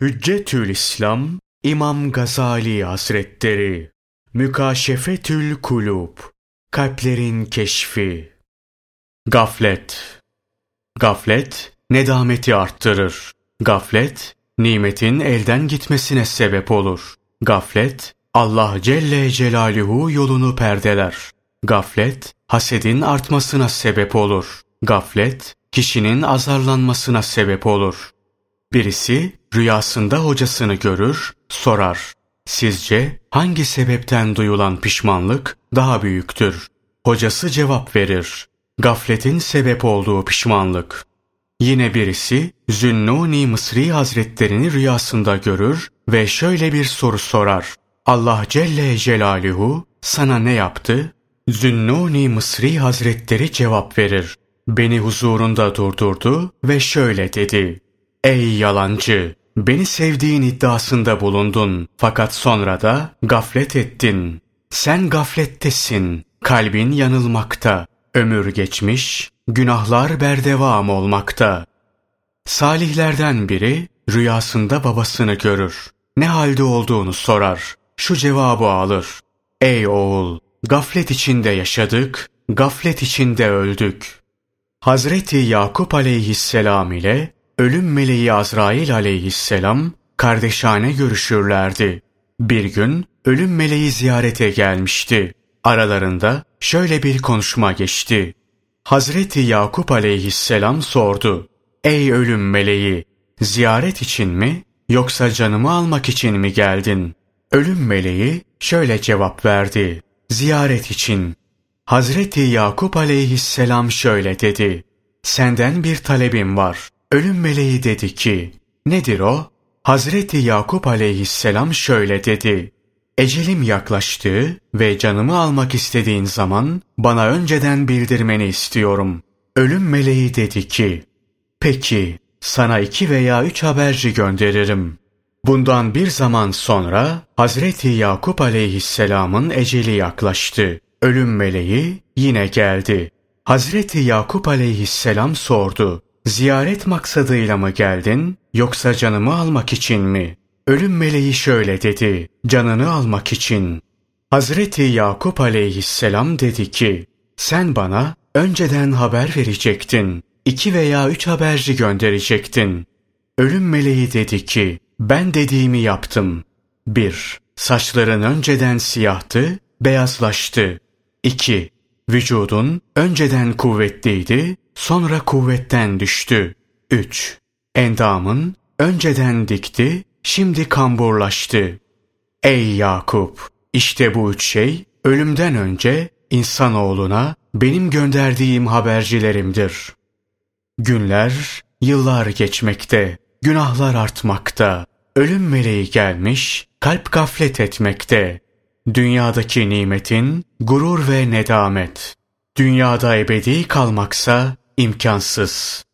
Hüccetül İslam İmam Gazali Hazretleri Mükaşefetül Kulub Kalplerin Keşfi Gaflet Gaflet nedameti arttırır. Gaflet nimetin elden gitmesine sebep olur. Gaflet Allah Celle Celaluhu yolunu perdeler. Gaflet hasedin artmasına sebep olur. Gaflet kişinin azarlanmasına sebep olur. Birisi rüyasında hocasını görür, sorar. Sizce hangi sebepten duyulan pişmanlık daha büyüktür? Hocası cevap verir. Gafletin sebep olduğu pişmanlık. Yine birisi Zünnuni Mısri Hazretlerini rüyasında görür ve şöyle bir soru sorar. Allah Celle Celaluhu sana ne yaptı? Zünnuni Mısri Hazretleri cevap verir. Beni huzurunda durdurdu ve şöyle dedi. Ey yalancı! Beni sevdiğin iddiasında bulundun fakat sonra da gaflet ettin. Sen gaflettesin, kalbin yanılmakta, ömür geçmiş, günahlar berdevam olmakta. Salihlerden biri rüyasında babasını görür. Ne halde olduğunu sorar. Şu cevabı alır. Ey oğul, gaflet içinde yaşadık, gaflet içinde öldük. Hazreti Yakup aleyhisselam ile ölüm meleği Azrail aleyhisselam kardeşane görüşürlerdi. Bir gün ölüm meleği ziyarete gelmişti. Aralarında şöyle bir konuşma geçti. Hazreti Yakup aleyhisselam sordu. Ey ölüm meleği, ziyaret için mi yoksa canımı almak için mi geldin? Ölüm meleği şöyle cevap verdi. Ziyaret için. Hazreti Yakup aleyhisselam şöyle dedi. Senden bir talebim var. Ölüm meleği dedi ki, nedir o? Hazreti Yakup aleyhisselam şöyle dedi. Ecelim yaklaştı ve canımı almak istediğin zaman bana önceden bildirmeni istiyorum. Ölüm meleği dedi ki, peki sana iki veya üç haberci gönderirim. Bundan bir zaman sonra Hazreti Yakup aleyhisselamın eceli yaklaştı. Ölüm meleği yine geldi. Hazreti Yakup aleyhisselam sordu. Ziyaret maksadıyla mı geldin yoksa canımı almak için mi? Ölüm meleği şöyle dedi, canını almak için. Hazreti Yakup aleyhisselam dedi ki, sen bana önceden haber verecektin. iki veya üç haberci gönderecektin. Ölüm meleği dedi ki, ben dediğimi yaptım. 1. Saçların önceden siyahtı, beyazlaştı. 2. Vücudun önceden kuvvetliydi, sonra kuvvetten düştü. 3. Endamın önceden dikti, şimdi kamburlaştı. Ey Yakup! İşte bu üç şey ölümden önce insanoğluna benim gönderdiğim habercilerimdir. Günler, yıllar geçmekte, günahlar artmakta, ölüm meleği gelmiş, kalp gaflet etmekte. Dünyadaki nimetin gurur ve nedamet. Dünyada ebedi kalmaksa imkansız.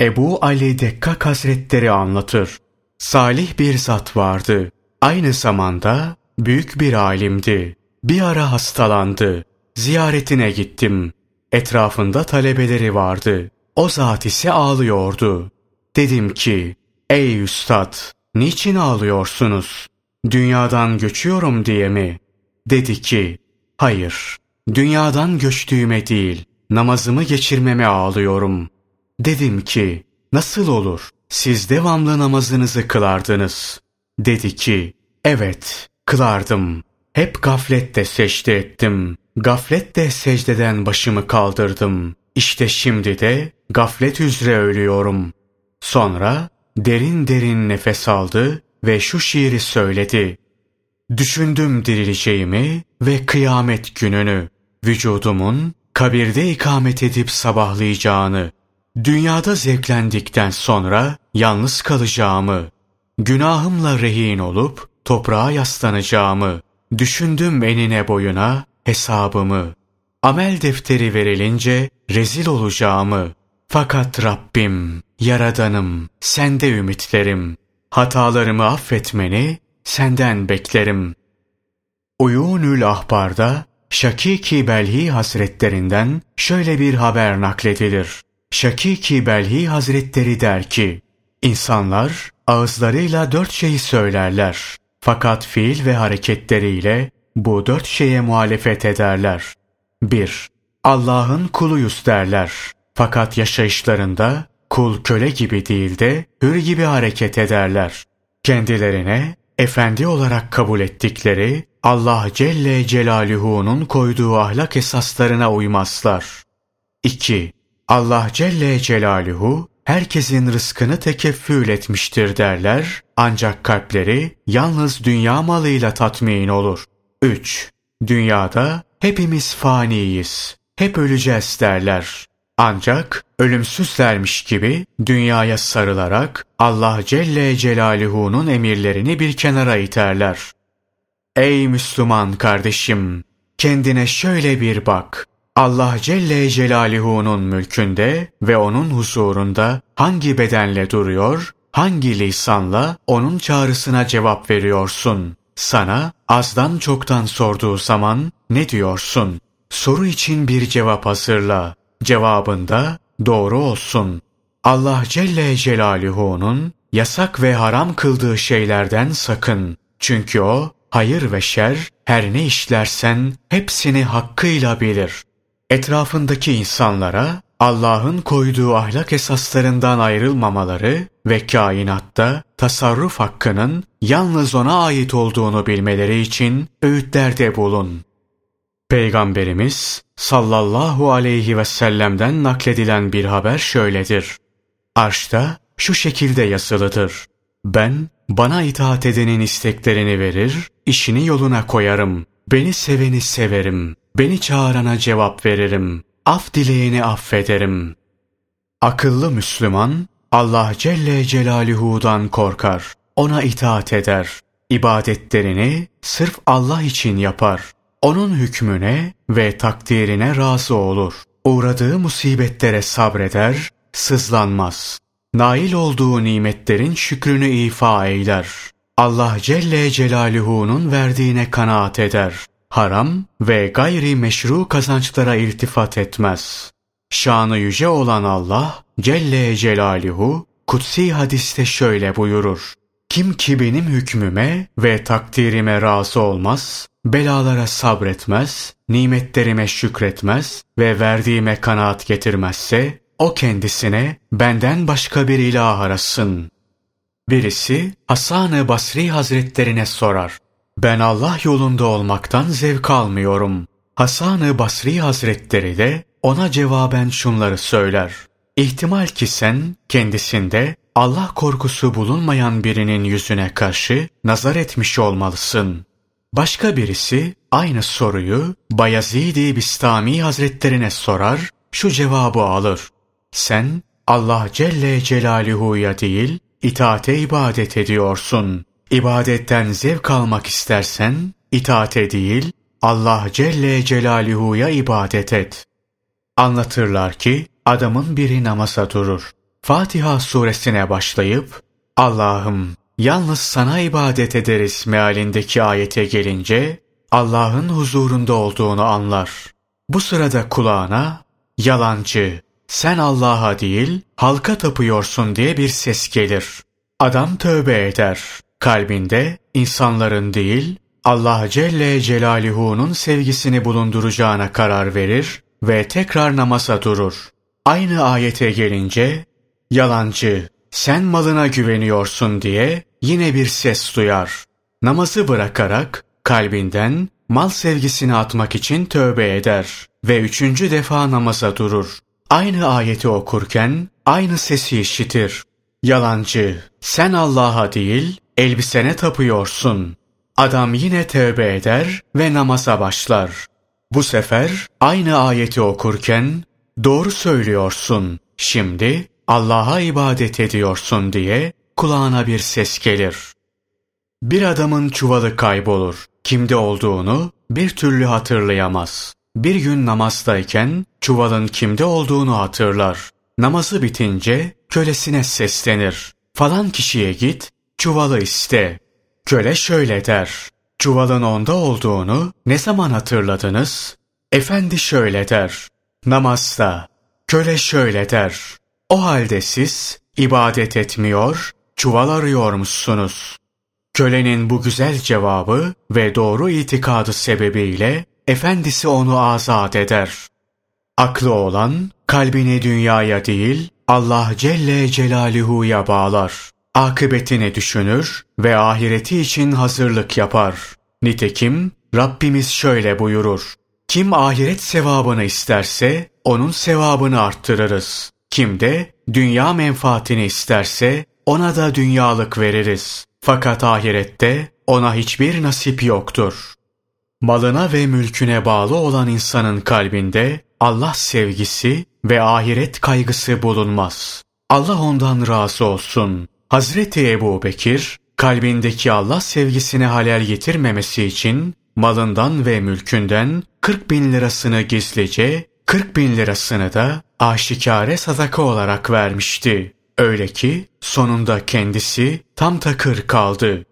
Ebu Ali Dekkak Hazretleri anlatır. Salih bir zat vardı. Aynı zamanda büyük bir alimdi. Bir ara hastalandı. Ziyaretine gittim. Etrafında talebeleri vardı. O zat ise ağlıyordu. Dedim ki, ey üstad, niçin ağlıyorsunuz? Dünyadan göçüyorum diye mi? Dedi ki, hayır, dünyadan göçtüğüme değil, namazımı geçirmeme ağlıyorum. Dedim ki, nasıl olur? Siz devamlı namazınızı kılardınız. Dedi ki, evet, kılardım. Hep gaflette secde ettim. Gaflette secdeden başımı kaldırdım. İşte şimdi de gaflet üzere ölüyorum. Sonra derin derin nefes aldı ve şu şiiri söyledi. Düşündüm dirileceğimi ve kıyamet gününü, vücudumun kabirde ikamet edip sabahlayacağını, dünyada zevklendikten sonra yalnız kalacağımı, günahımla rehin olup toprağa yaslanacağımı, düşündüm enine boyuna hesabımı, amel defteri verilince rezil olacağımı, fakat Rabbim, Yaradanım, sende ümitlerim, hatalarımı affetmeni senden beklerim. Uyunül Ahbar'da Şakiki Belhi Hazretlerinden şöyle bir haber nakledilir. Şakiki Belhi Hazretleri der ki, İnsanlar ağızlarıyla dört şeyi söylerler. Fakat fiil ve hareketleriyle bu dört şeye muhalefet ederler. 1. Allah'ın kuluyuz derler. Fakat yaşayışlarında kul köle gibi değil de hür gibi hareket ederler. Kendilerine efendi olarak kabul ettikleri Allah Celle Celaluhu'nun koyduğu ahlak esaslarına uymazlar. 2. Allah Celle Celaluhu herkesin rızkını tekeffül etmiştir derler ancak kalpleri yalnız dünya malıyla tatmin olur. 3. Dünyada hepimiz faniyiz, hep öleceğiz derler. Ancak ölümsüzlermiş gibi dünyaya sarılarak Allah Celle Celaluhu'nun emirlerini bir kenara iterler. Ey Müslüman kardeşim! Kendine şöyle bir bak. Allah Celle Celaluhu'nun mülkünde ve onun huzurunda hangi bedenle duruyor, hangi lisanla onun çağrısına cevap veriyorsun? Sana azdan çoktan sorduğu zaman ne diyorsun? Soru için bir cevap hazırla. Cevabında doğru olsun. Allah Celle Celaluhu'nun yasak ve haram kıldığı şeylerden sakın. Çünkü o hayır ve şer her ne işlersen hepsini hakkıyla bilir. Etrafındaki insanlara Allah'ın koyduğu ahlak esaslarından ayrılmamaları ve kainatta tasarruf hakkının yalnız ona ait olduğunu bilmeleri için öğütlerde bulun. Peygamberimiz sallallahu aleyhi ve sellem'den nakledilen bir haber şöyledir. Arşta şu şekilde yazılıdır. Ben bana itaat edenin isteklerini verir, işini yoluna koyarım. Beni seveni severim. Beni çağırana cevap veririm. Af dileyeni affederim. Akıllı Müslüman Allah Celle Celaluhu'dan korkar. Ona itaat eder. İbadetlerini sırf Allah için yapar. Onun hükmüne ve takdirine razı olur. Uğradığı musibetlere sabreder, sızlanmaz. Nail olduğu nimetlerin şükrünü ifa eyler. Allah Celle Celaluhu'nun verdiğine kanaat eder. Haram ve gayri meşru kazançlara iltifat etmez. Şanı yüce olan Allah Celle Celaluhu kutsi hadiste şöyle buyurur. Kim ki benim hükmüme ve takdirime razı olmaz, belalara sabretmez, nimetlerime şükretmez ve verdiğime kanaat getirmezse, o kendisine benden başka bir ilah arasın. Birisi Hasan-ı Basri Hazretlerine sorar. Ben Allah yolunda olmaktan zevk almıyorum. Hasan-ı Basri Hazretleri de ona cevaben şunları söyler. İhtimal ki sen kendisinde Allah korkusu bulunmayan birinin yüzüne karşı nazar etmiş olmalısın. Başka birisi aynı soruyu Bayezid-i Bistami Hazretlerine sorar, şu cevabı alır. Sen Allah Celle Celaluhu'ya değil, itaate ibadet ediyorsun. İbadetten zevk almak istersen, itaate değil, Allah Celle Celaluhu'ya ibadet et. Anlatırlar ki, adamın biri namaza durur. Fatiha suresine başlayıp, Allah'ım yalnız sana ibadet ederiz mealindeki ayete gelince, Allah'ın huzurunda olduğunu anlar. Bu sırada kulağına, yalancı, sen Allah'a değil halka tapıyorsun diye bir ses gelir. Adam tövbe eder. Kalbinde insanların değil Allah Celle Celaluhu'nun sevgisini bulunduracağına karar verir ve tekrar namaza durur. Aynı ayete gelince yalancı sen malına güveniyorsun diye yine bir ses duyar. Namazı bırakarak kalbinden mal sevgisini atmak için tövbe eder ve üçüncü defa namaza durur. Aynı ayeti okurken aynı sesi işitir. Yalancı, sen Allah'a değil elbisene tapıyorsun. Adam yine tövbe eder ve namaza başlar. Bu sefer aynı ayeti okurken doğru söylüyorsun. Şimdi Allah'a ibadet ediyorsun diye kulağına bir ses gelir. Bir adamın çuvalı kaybolur. Kimde olduğunu bir türlü hatırlayamaz. Bir gün namazdayken çuvalın kimde olduğunu hatırlar. Namazı bitince kölesine seslenir. Falan kişiye git, çuvalı iste. Köle şöyle der. Çuvalın onda olduğunu ne zaman hatırladınız? Efendi şöyle der. Namazda. Köle şöyle der. O halde siz ibadet etmiyor, çuval arıyormuşsunuz. Kölenin bu güzel cevabı ve doğru itikadı sebebiyle efendisi onu azat eder. Aklı olan kalbini dünyaya değil Allah Celle Celaluhu'ya bağlar. Akıbetini düşünür ve ahireti için hazırlık yapar. Nitekim Rabbimiz şöyle buyurur. Kim ahiret sevabını isterse onun sevabını arttırırız. Kim de dünya menfaatini isterse ona da dünyalık veririz. Fakat ahirette ona hiçbir nasip yoktur. Malına ve mülküne bağlı olan insanın kalbinde Allah sevgisi ve ahiret kaygısı bulunmaz. Allah ondan razı olsun. Hazreti Ebu Bekir, kalbindeki Allah sevgisine halel getirmemesi için malından ve mülkünden 40 bin lirasını gizlice, 40 bin lirasını da aşikare sadaka olarak vermişti. Öyle ki sonunda kendisi tam takır kaldı.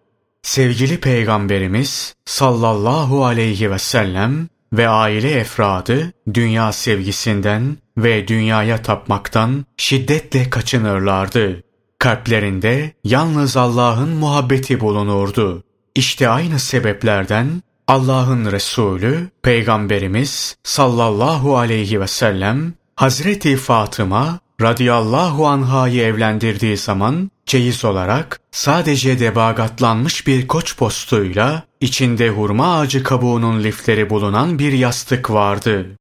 Sevgili Peygamberimiz sallallahu aleyhi ve sellem ve aile efradı dünya sevgisinden ve dünyaya tapmaktan şiddetle kaçınırlardı. Kalplerinde yalnız Allah'ın muhabbeti bulunurdu. İşte aynı sebeplerden Allah'ın Resulü Peygamberimiz sallallahu aleyhi ve sellem Hazreti Fatıma radıyallahu anhayı evlendirdiği zaman çeyiz olarak sadece debagatlanmış bir koç postuyla içinde hurma ağacı kabuğunun lifleri bulunan bir yastık vardı.